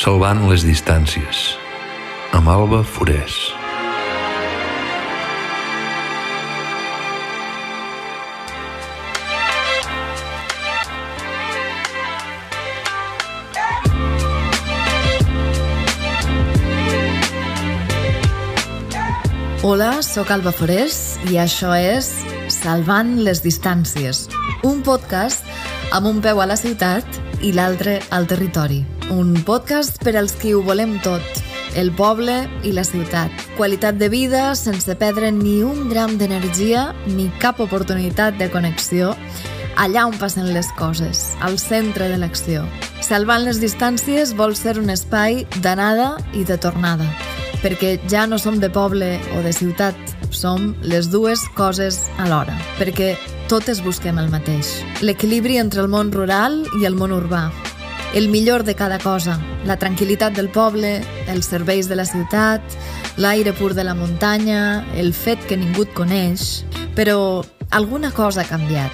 Salvant les distàncies, amb Alba Forés. Hola, sóc Alba Forés i això és Salvant les distàncies, un podcast amb un peu a la ciutat i l'altre al territori. Un podcast per als qui ho volem tot, el poble i la ciutat. Qualitat de vida sense perdre ni un gram d'energia ni cap oportunitat de connexió allà on passen les coses, al centre de l'acció. Salvant les distàncies vol ser un espai d'anada i de tornada, perquè ja no som de poble o de ciutat, som les dues coses alhora, perquè totes busquem el mateix. L'equilibri entre el món rural i el món urbà. El millor de cada cosa, la tranquil·litat del poble, els serveis de la ciutat, l'aire pur de la muntanya, el fet que ningú et coneix... Però alguna cosa ha canviat.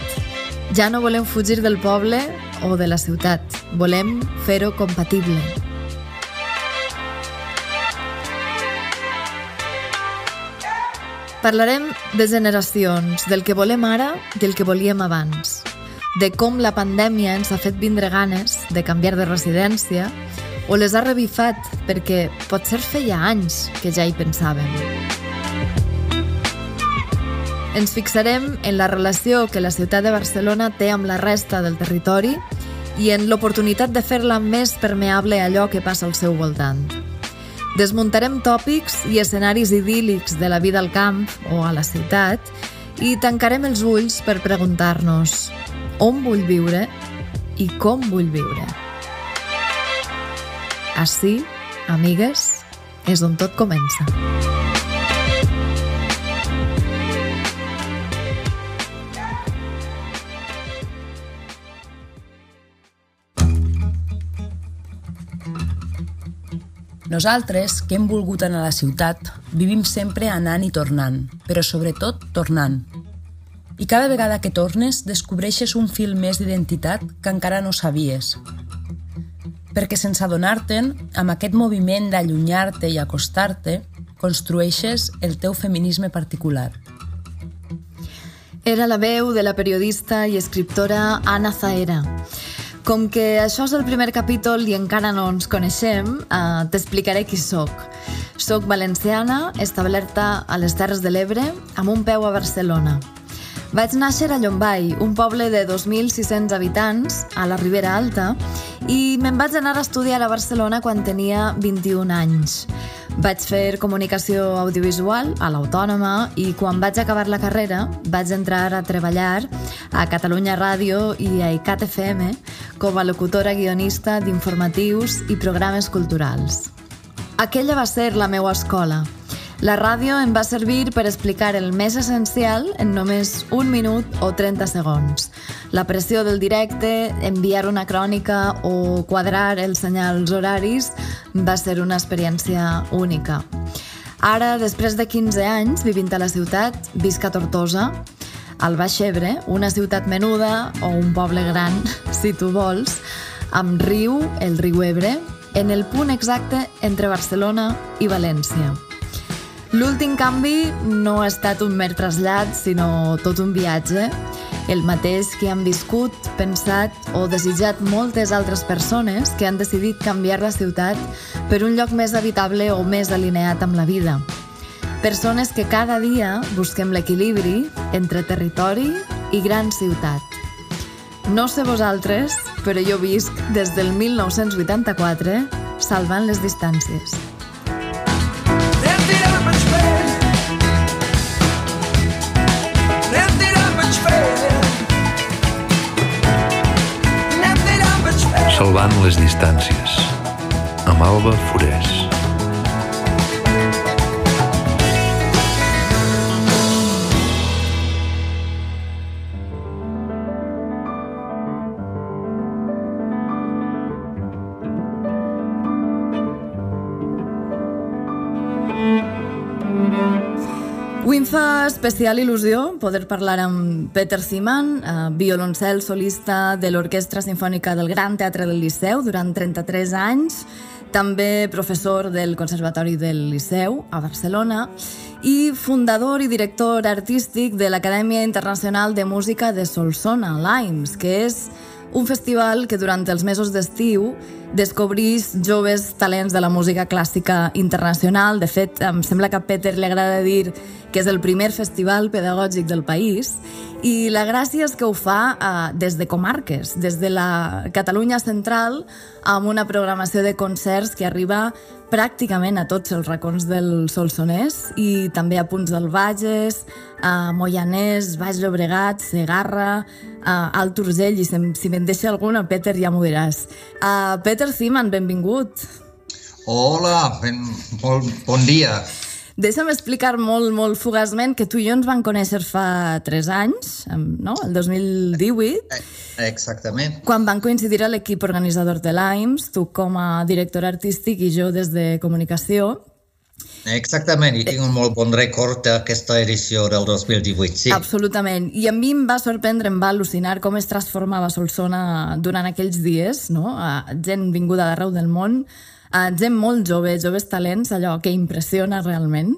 Ja no volem fugir del poble o de la ciutat, volem fer-ho compatible. Parlarem de generacions, del que volem ara i el que volíem abans, de com la pandèmia ens ha fet vindre ganes de canviar de residència o les ha revifat perquè potser feia anys que ja hi pensàvem. Ens fixarem en la relació que la ciutat de Barcelona té amb la resta del territori i en l'oportunitat de fer-la més permeable a allò que passa al seu voltant. Desmuntarem tòpics i escenaris idíl·lics de la vida al camp o a la ciutat i tancarem els ulls per preguntar-nos on vull viure i com vull viure. Així, amigues, és on tot comença. Nosaltres, que hem volgut anar a la ciutat, vivim sempre anant i tornant, però sobretot tornant. I cada vegada que tornes descobreixes un fil més d'identitat que encara no sabies. Perquè sense adonar-te'n, amb aquest moviment d'allunyar-te i acostar-te, construeixes el teu feminisme particular. Era la veu de la periodista i escriptora Anna Zaera. Com que això és el primer capítol i encara no ens coneixem, eh, t'explicaré qui sóc. Soc valenciana, establerta a les Terres de l'Ebre, amb un peu a Barcelona. Vaig néixer a Llombai, un poble de 2.600 habitants, a la Ribera Alta, i me'n vaig anar a estudiar a Barcelona quan tenia 21 anys. Vaig fer comunicació audiovisual a l'Autònoma i quan vaig acabar la carrera vaig entrar a treballar a Catalunya Ràdio i a ICAT FM com a locutora guionista d'informatius i programes culturals. Aquella va ser la meva escola. La ràdio em va servir per explicar el més essencial en només un minut o 30 segons. La pressió del directe, enviar una crònica o quadrar els senyals horaris va ser una experiència única. Ara, després de 15 anys vivint a la ciutat, visc a Tortosa, al Baix Ebre, una ciutat menuda o un poble gran, si tu vols, amb riu, el riu Ebre, en el punt exacte entre Barcelona i València. L'últim canvi no ha estat un mer trasllat, sinó tot un viatge, el mateix que han viscut, pensat o desitjat moltes altres persones que han decidit canviar la ciutat per un lloc més habitable o més alineat amb la vida. Persones que cada dia busquem l'equilibri entre territori i gran ciutat. No sé vosaltres, però jo visc des del 1984 salvant les distàncies. Salvant les distàncies, amb Alba Forés. Fa especial il·lusió poder parlar amb Peter Siman, eh, violoncel solista de l'Orquestra Sinfònica del Gran Teatre del Liceu durant 33 anys, també professor del Conservatori del Liceu a Barcelona i fundador i director artístic de l'Acadèmia Internacional de Música de Solsona, l'AIMS, que és un festival que durant els mesos d'estiu descobrís joves talents de la música clàssica internacional. De fet, em sembla que a Peter li agrada dir que és el primer festival pedagògic del país i la gràcia és que ho fa eh, des de comarques, des de la Catalunya central, amb una programació de concerts que arriba pràcticament a tots els racons del Solsonès i també a punts del Bages, a Moianès, Baix Llobregat, Segarra, a Alt Urgell, i si, me'n deixa alguna, Peter, ja m'ho diràs. Uh, Peter Siman, benvingut. Hola, ben, bon, bon dia. Deixa'm explicar molt, molt fugaçment que tu i jo ens vam conèixer fa 3 anys, no? el 2018. Eh, exactament. Quan van coincidir a l'equip organitzador de l'AIMS, tu com a director artístic i jo des de comunicació. Exactament, i tinc un molt bon record d'aquesta edició del 2018, sí. Absolutament, i a mi em va sorprendre, em va al·lucinar com es transformava Solsona durant aquells dies, no? gent vinguda d'arreu del món, uh, gent molt jove, joves talents, allò que impressiona realment.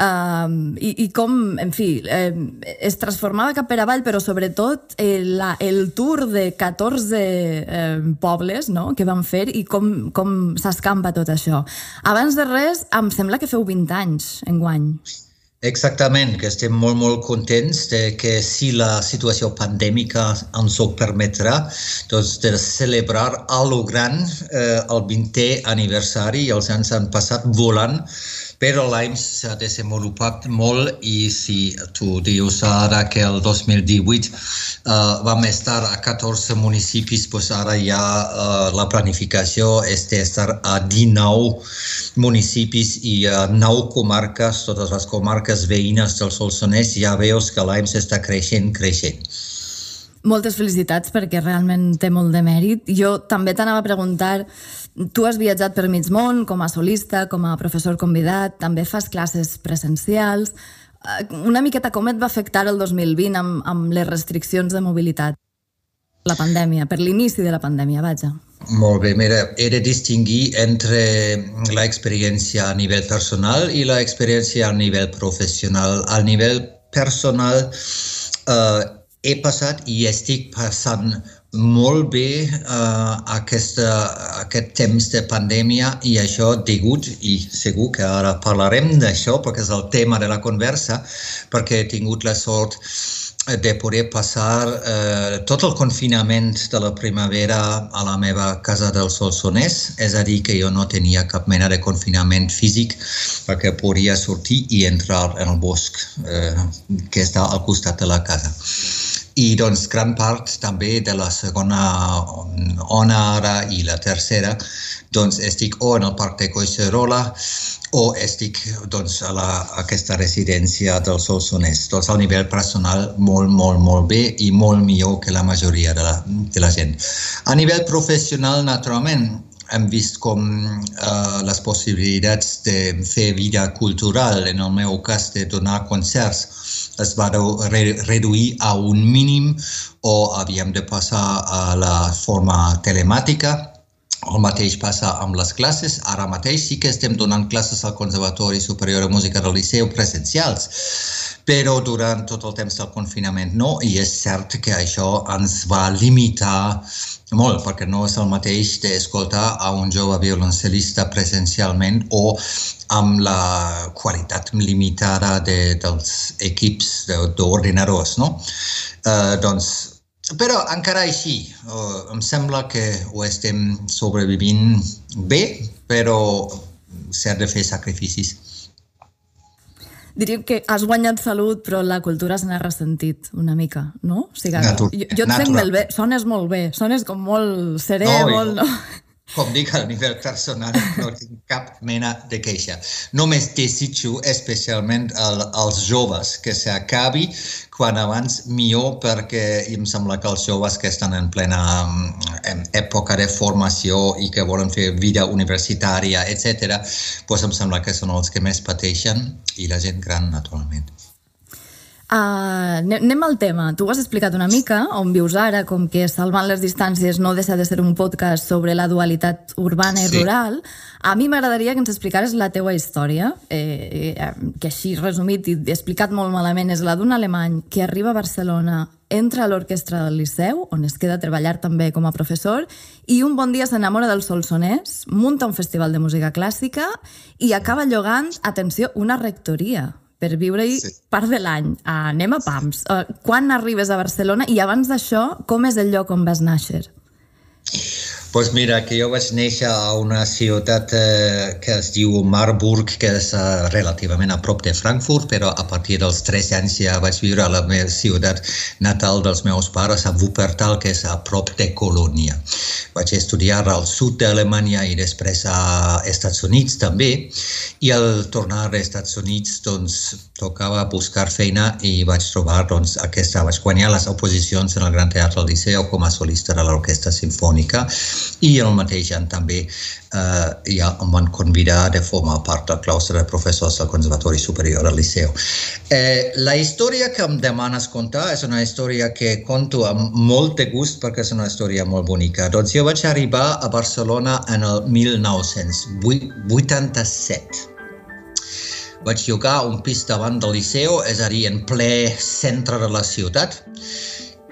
Uh, i, i com, en fi, eh, es transformava cap per avall, però sobretot el, la, el tour de 14 eh, pobles no?, que van fer i com, com s'escampa tot això. Abans de res, em sembla que feu 20 anys en guany. Exactament, que estem molt, molt contents de que si la situació pandèmica ens ho permetrà, doncs de celebrar a lo gran eh, el 20è aniversari els anys han passat volant però l'AIMS s'ha desenvolupat molt i si tu dius ara que el 2018 uh, vam estar a 14 municipis, doncs ara ja uh, la planificació és d'estar a 19 municipis i a 9 comarques, totes les comarques veïnes del Solsonès, ja veus que l'AIMS està creixent, creixent. Moltes felicitats perquè realment té molt de mèrit. Jo també t'anava a preguntar Tu has viatjat per mig món com a solista, com a professor convidat, també fas classes presencials. Eh, una miqueta com et va afectar el 2020 amb, amb les restriccions de mobilitat? La pandèmia, per l'inici de la pandèmia, vaja. Molt bé, mira, he de distingir entre l'experiència a nivell personal i l'experiència a nivell professional. A nivell personal eh, he passat i estic passant molt bé uh, aquesta, aquest temps de pandèmia i això degut, i segur que ara parlarem d'això perquè és el tema de la conversa, perquè he tingut la sort de poder passar eh, tot el confinament de la primavera a la meva casa del Solsonès, és a dir, que jo no tenia cap mena de confinament físic perquè podia sortir i entrar en el bosc eh, que està al costat de la casa i doncs gran part també de la segona ona ara i la tercera doncs estic o en el parc de Collserola o estic doncs, a, la, a aquesta residència del Solsonès. Doncs al nivell personal molt, molt, molt bé i molt millor que la majoria de la, de la gent. A nivell professional, naturalment, hem vist com uh, les possibilitats de fer vida cultural, en el meu cas de donar concerts, es va re reduir a un mínim o havíem de passar a la forma telemàtica. El mateix passa amb les classes. Ara mateix sí que estem donant classes al Conservatori Superior de Música del Liceu presencials, però durant tot el temps del confinament no, i és cert que això ens va limitar molt, perquè no és el mateix d'escoltar a un jove violoncel·lista presencialment o amb la qualitat limitada de, dels equips d'ordinadors, no? Uh, doncs, però encara així, uh, em sembla que ho estem sobrevivint bé, però s'ha de fer sacrificis. Diríem que has guanyat salut, però la cultura se n'ha ressentit una mica, no? O sigui, Natur jo, jo et sent molt bé, sones molt bé, sones com molt serè, no, molt... No? com dic, a nivell personal no tinc cap mena de queixa. Només desitjo especialment el, als joves que s'acabi quan abans millor perquè em sembla que els joves que estan en plena en època de formació i que volen fer vida universitària, etc., doncs em sembla que són els que més pateixen i la gent gran, naturalment. Uh, anem al tema. Tu ho has explicat una mica, on vius ara, com que Salvant les distàncies no deixa de ser un podcast sobre la dualitat urbana i sí. rural. A mi m'agradaria que ens explicares la teua història, eh, eh, que així resumit i explicat molt malament és la d'un alemany que arriba a Barcelona, entra a l'orquestra del Liceu, on es queda a treballar també com a professor, i un bon dia s'enamora del Solsonès, munta un festival de música clàssica i acaba llogant, atenció, una rectoria per viure-hi sí. part de l'any. Uh, anem a PAMS. Uh, quan arribes a Barcelona i abans d'això, com és el lloc on vas néixer? Pues mira, que jo vaig néixer a una ciutat eh, que es diu Marburg, que és eh, relativament a prop de Frankfurt, però a partir dels 3 anys ja vaig viure a la meva ciutat natal dels meus pares, a Wuppertal, que és a prop de Colònia. Vaig estudiar al sud d'Alemanya i després a Estats Units també, i al tornar als Estats Units doncs, tocava buscar feina i vaig trobar doncs, aquesta, vaig guanyar les oposicions en el Gran Teatre del Liceu com a solista de l'Orquestra Sinfònica i el mateix any també eh, ja em van convidar de formar part del claustre de professors del Conservatori Superior del Liceu. Eh, la història que em demanes contar és una història que conto amb molt de gust perquè és una història molt bonica. Doncs jo vaig arribar a Barcelona en el 1987 vaig llogar un pis davant del Liceu, és a dir, en ple centre de la ciutat,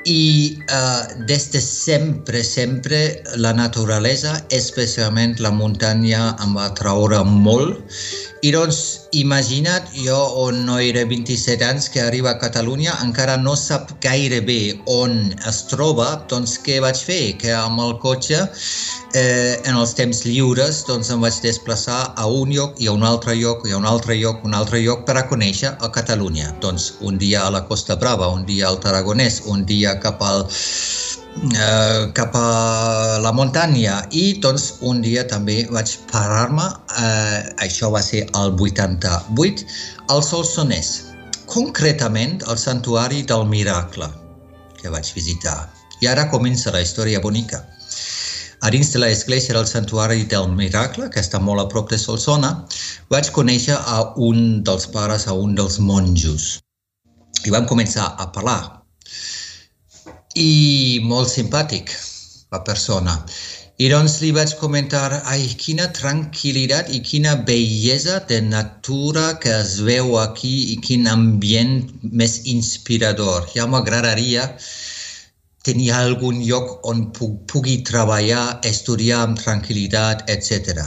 i uh, des de sempre, sempre la naturalesa, especialment la muntanya, em va atraure molt. I doncs, imagina't, jo on no era 27 anys que arriba a Catalunya, encara no sap gaire bé on es troba, doncs què vaig fer? Que amb el cotxe eh, en els temps lliures doncs em vaig desplaçar a un lloc i a un altre lloc i a un altre lloc, un altre lloc per a conèixer a Catalunya. Doncs un dia a la Costa Brava, un dia al Tarragonès, un dia cap al eh, cap a la muntanya i doncs un dia també vaig parar-me, eh, això va ser el 88, al Solsonès, concretament al Santuari del Miracle que vaig visitar. I ara comença la història bonica. A dins de l'església del Santuari del Miracle, que està molt a prop de Solsona, vaig conèixer a un dels pares, a un dels monjos. I vam començar a parlar. I molt simpàtic, la persona. I doncs li vaig comentar, ai, quina tranquil·litat i quina bellesa de natura que es veu aquí i quin ambient més inspirador. Ja m'agradaria tenir algun lloc on pugui treballar, estudiar amb tranquil·litat, etc.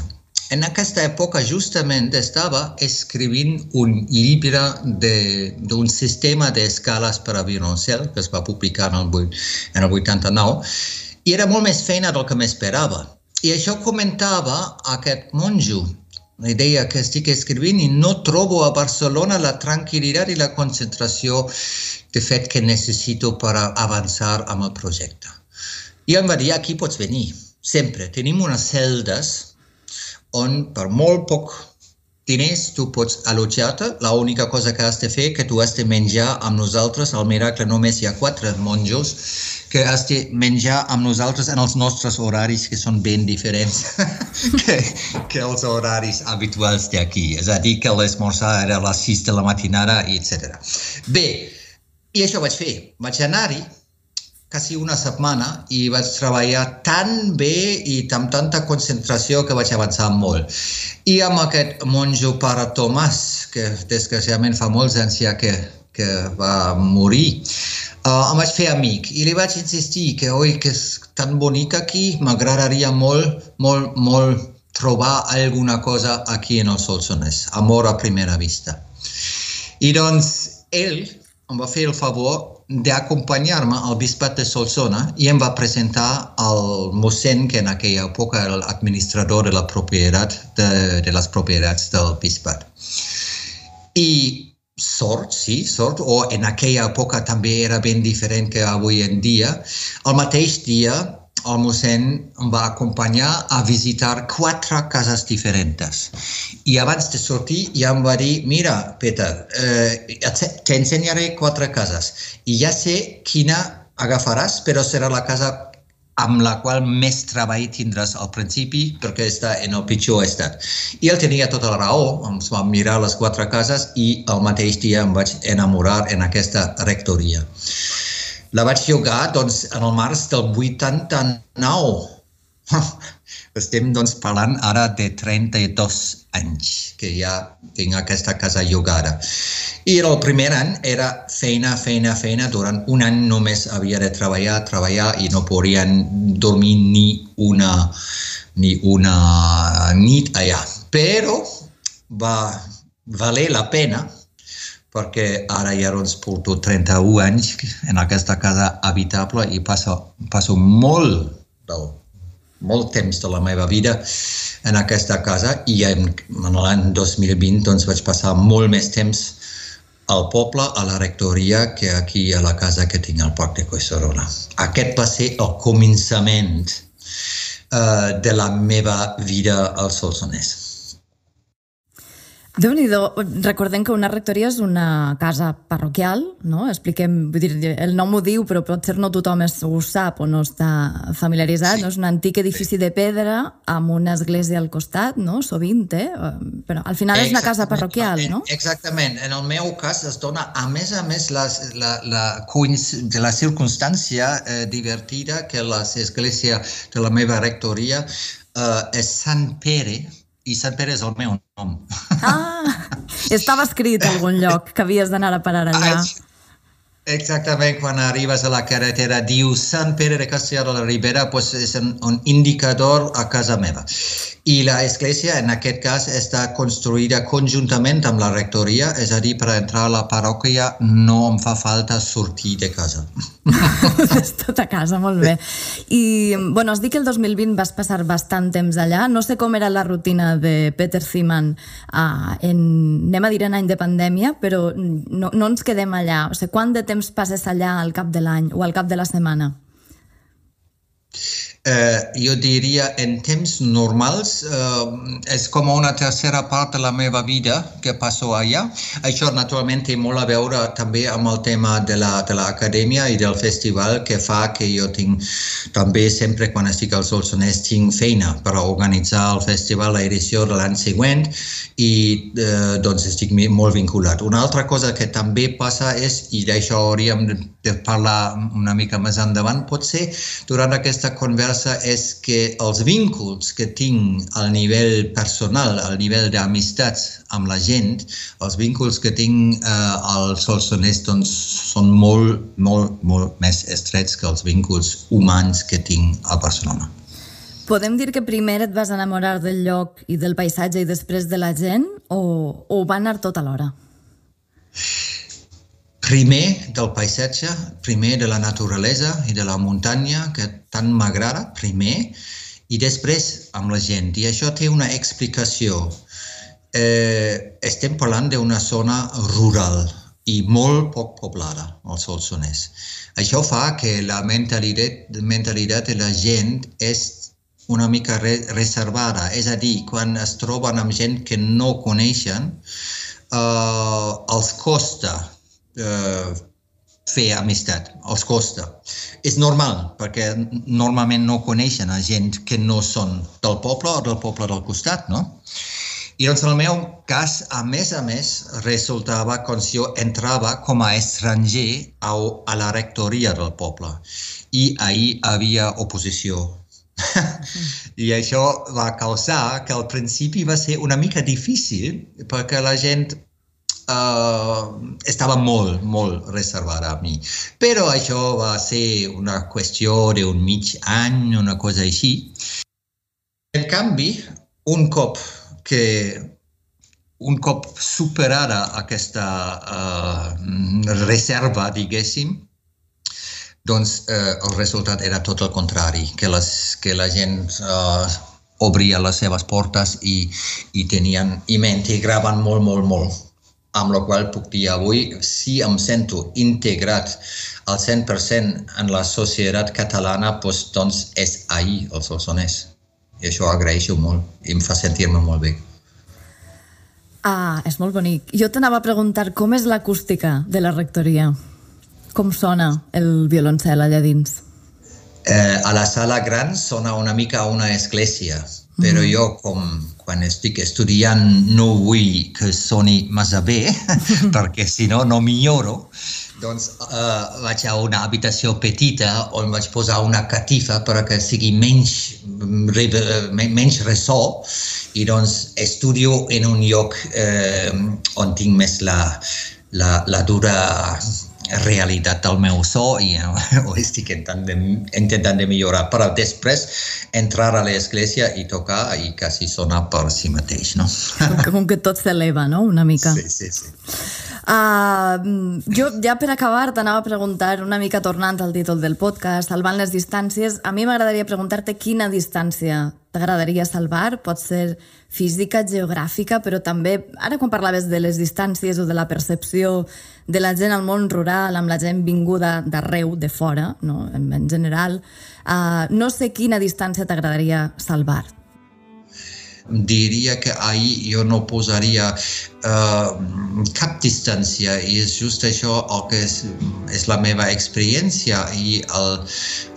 En aquesta època justament estava escrivint un llibre d'un sistema d'escales per a violoncel que es va publicar en el, en el 89 i era molt més feina del que m'esperava. I això comentava aquest monjo, la idea que estic escrivint i no trobo a Barcelona la tranquil·litat i la concentració de fet que necessito per avançar amb el projecte. I em va dir, aquí pots venir, sempre. Tenim unes celdes on per molt poc diners tu pots allotjar-te, l'única cosa que has de fer que tu has de menjar amb nosaltres, al miracle només hi ha quatre monjos, que has de menjar amb nosaltres en els nostres horaris que són ben diferents que, que els horaris habituals d'aquí. És a dir, que l'esmorzar era a les 6 de la matinada, etc. Bé, i això vaig fer. Vaig anar-hi quasi una setmana i vaig treballar tan bé i amb tanta concentració que vaig avançar molt. I amb aquest monjo pare Tomàs, que desgraciadament fa molts anys ja que, que va morir, uh, em vaig fer amic i li vaig insistir que, oi, que és tan bonic aquí, m'agradaria molt, molt, molt trobar alguna cosa aquí en el Solsonès, amor a primera vista. I doncs ell em va fer el favor d'acompanyar-me al bisbat de Solsona i em va presentar al mossèn que en aquella època era l'administrador de la propietat de, de les propietats del bisbat. I sort, sí, sort, o en aquella època també era ben diferent que avui en dia. El mateix dia el mossèn em va acompanyar a visitar quatre cases diferents. I abans de sortir ja em va dir, mira, Peter, eh, t'ensenyaré quatre cases i ja sé quina agafaràs, però serà la casa amb la qual més treball tindràs al principi perquè està en el pitjor estat. I ell tenia tota la raó, ens vam mirar les quatre cases i el mateix dia em vaig enamorar en aquesta rectoria. La vaig llogar doncs, en el març del 89. Estem doncs, parlant ara de 32 anys que ja tinc aquesta casa llogada. I el primer any era feina, feina, feina. Durant un any només havia de treballar, treballar i no podien dormir ni una, ni una nit allà. Però va valer la pena perquè ara ja doncs porto 31 anys en aquesta casa habitable i passo, passo molt del molt temps de la meva vida en aquesta casa i en, en l'any 2020 doncs, vaig passar molt més temps al poble, a la rectoria, que aquí a la casa que tinc al Parc de Collserola. Aquest va ser el començament uh, de la meva vida al Solsonès déu nhi recordem que una rectoria és una casa parroquial, no? Expliquem, vull dir, el nom ho diu, però potser no tothom ho sap o no està familiaritzat, sí. no? És un antic edifici de pedra amb una església al costat, no? Sovint, eh? Però al final és una casa parroquial, no? Exactament. En el meu cas es dona, a més a més, la, la, la, de la circumstància eh, divertida que l'església de la meva rectoria eh, és Sant Pere, i Sant Pere és el meu nom. Ah, estava escrit a algun lloc que havies d'anar a parar allà. Exactament, quan arribes a la carretera diu Sant Pere de Castellar de la Ribera, pues és un, un indicador a casa meva. I la església, en aquest cas, està construïda conjuntament amb la rectoria, és a dir, per entrar a la parròquia no em fa falta sortir de casa. és tot a casa, molt bé. I, bueno, has dit que el 2020 vas passar bastant temps allà. No sé com era la rutina de Peter Zeman uh, en, anem a dir, en any de pandèmia, però no, no ens quedem allà. O sigui, quant de temps passes allà al cap de l'any o al cap de la setmana? Eh, jo diria en temps normals eh, és com una tercera part de la meva vida que passo allà. Això naturalment té molt a veure també amb el tema de l'acadèmia la, i del festival que fa que jo tinc també sempre quan estic al Solsonès tinc feina per organitzar el festival, l'edició de l'any següent i eh, doncs estic molt vinculat. Una altra cosa que també passa és, i d'això hauríem de parlar una mica més endavant, potser durant aquesta conversa conversa és que els vincles que tinc al nivell personal, al nivell d'amistats amb la gent, els vincles que tinc eh, al Solsonès doncs, són molt, molt, molt més estrets que els vincles humans que tinc a Barcelona. Podem dir que primer et vas enamorar del lloc i del paisatge i després de la gent o, o va anar tot alhora? Primer del paisatge, primer de la naturalesa i de la muntanya, que tant m'agrada, primer, i després amb la gent. I això té una explicació. Eh, estem parlant d'una zona rural i molt poc poblada, al Solsonès. Això fa que la mentalitat, mentalitat de la gent és una mica re reservada. És a dir, quan es troben amb gent que no coneixen, eh, els costa eh, fer amistat, els costa. És normal, perquè normalment no coneixen a gent que no són del poble o del poble del costat, no? I doncs en el meu cas, a més a més, resultava com si jo entrava com a estranger a, a la rectoria del poble. I ahir havia oposició. I això va causar que al principi va ser una mica difícil perquè la gent uh, estava molt, molt reservada a mi. Però això va ser una qüestió d'un mig any, una cosa així. En canvi, un cop que un cop superada aquesta uh, reserva, diguéssim, doncs eh, el resultat era tot el contrari, que, les, que la gent uh, obria les seves portes i, i tenien i m'integraven molt, molt, molt amb la qual puc dir avui, si em sento integrat al 100% en la societat catalana, doncs, doncs és ahir el Solsonès. I això ho agraeixo molt i em fa sentir-me molt bé. Ah, és molt bonic. Jo t'anava a preguntar com és l'acústica de la rectoria. Com sona el violoncel allà dins? Eh, a la sala gran sona una mica una església, però jo, com quan estic estudiant, no vull que soni massa bé, perquè si no, no milloro. Doncs uh, vaig a una habitació petita on vaig posar una catifa perquè sigui menys, menys ressò i doncs estudio en un lloc eh, on tinc més la, la, la dura realitat del meu so i ho estic intentant de, intentant de millorar. Però després entrar a l'església i tocar i quasi sonar per si mateix, no? Com, com que tot s'eleva, no?, una mica. Sí, sí, sí. Uh, jo ja per acabar t'anava a preguntar una mica tornant al títol del podcast, salvant les distàncies, a mi m'agradaria preguntar-te quina distància t'agradaria salvar, pot ser física, geogràfica, però també, ara quan parlaves de les distàncies o de la percepció de la gent al món rural, amb la gent vinguda d'arreu, de fora, no? en, en general, uh, no sé quina distància t'agradaria salvar diria que ahir jo no posaria uh, cap distància i és just això el que és, és la meva experiència i el,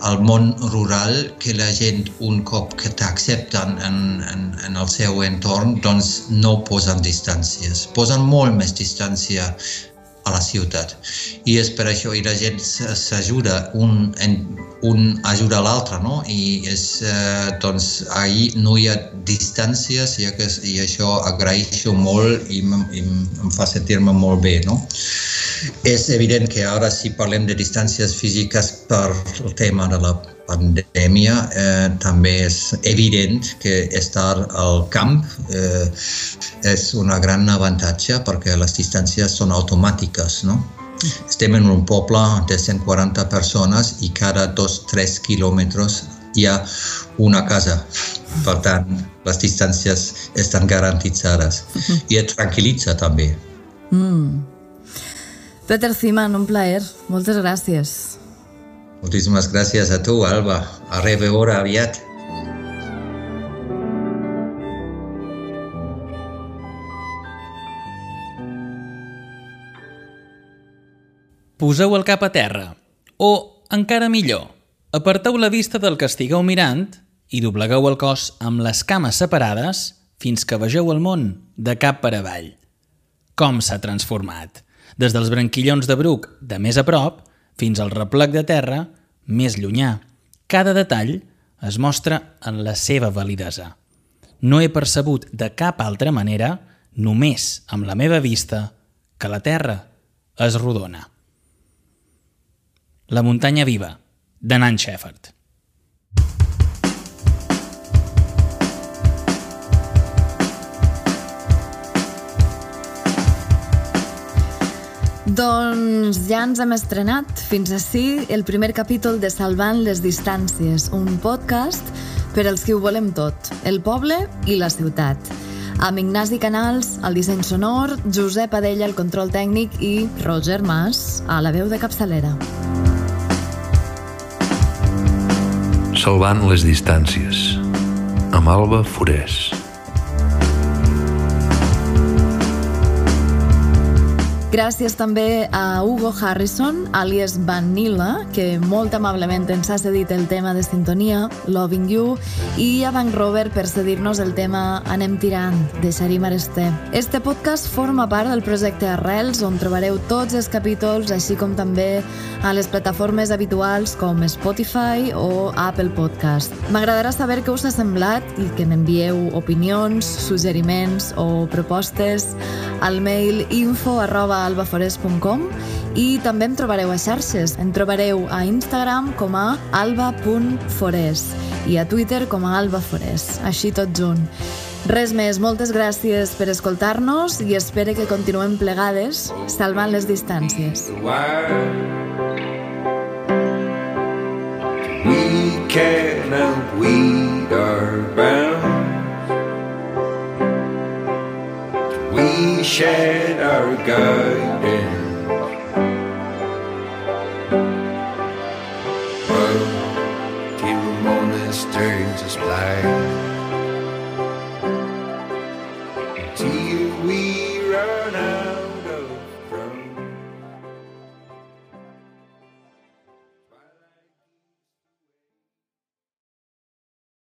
el món rural que la gent un cop que t'accepten en, en, en el seu entorn doncs no posen distàncies, posen molt més distància a la ciutat. I és per això i la gent s'ajuda, un, un ajuda l'altre, no? I és, eh, doncs, ahir no hi ha distàncies i, i això agraeixo molt i, i em fa sentir-me molt bé, no? És evident que ara si parlem de distàncies físiques per el tema de la pandèmia eh, també és evident que estar al camp eh, és una gran avantatge perquè les distàncies són automàtiques, no? Estem en un poble de 140 persones i cada 2-3 quilòmetres hi ha una casa. Per tant, les distàncies estan garantitzades. I et tranquil·litza també. Mm. Peter Ziman, un plaer. Moltes gràcies. Moltíssimes gràcies a tu, Alba. A reveure aviat. Poseu el cap a terra. O, encara millor, aparteu la vista del que estigueu mirant i doblegueu el cos amb les cames separades fins que vegeu el món de cap per avall. Com s'ha transformat, des dels branquillons de bruc de més a prop fins al replec de terra més llunyà. Cada detall es mostra en la seva validesa. No he percebut de cap altra manera, només amb la meva vista, que la Terra és rodona. La muntanya viva, de Nan Shepard. Doncs ja ens hem estrenat fins així el primer capítol de Salvant les distàncies, un podcast per als que ho volem tot, el poble i la ciutat. Amb Ignasi Canals, al disseny sonor, Josep Adella, al control tècnic i Roger Mas, a la veu de capçalera. Salvant les distàncies, amb Alba Forés. Gràcies també a Hugo Harrison, alias Vanilla, que molt amablement ens ha cedit el tema de sintonia, Loving You, i a Bank Rover per cedir-nos el tema Anem tirant, de Xarí Maresté. Este podcast forma part del projecte Arrels, on trobareu tots els capítols, així com també a les plataformes habituals com Spotify o Apple Podcast. M'agradarà saber què us ha semblat i que m'envieu opinions, suggeriments o propostes al mail info arroba albaforés.com i també em trobareu a xarxes. Em trobareu a Instagram com a alba.forés i a Twitter com a albaforés, així tot junt. Res més, moltes gràcies per escoltar-nos i espero que continuem plegades salvant les distàncies. We can weed our bound We shed our guidance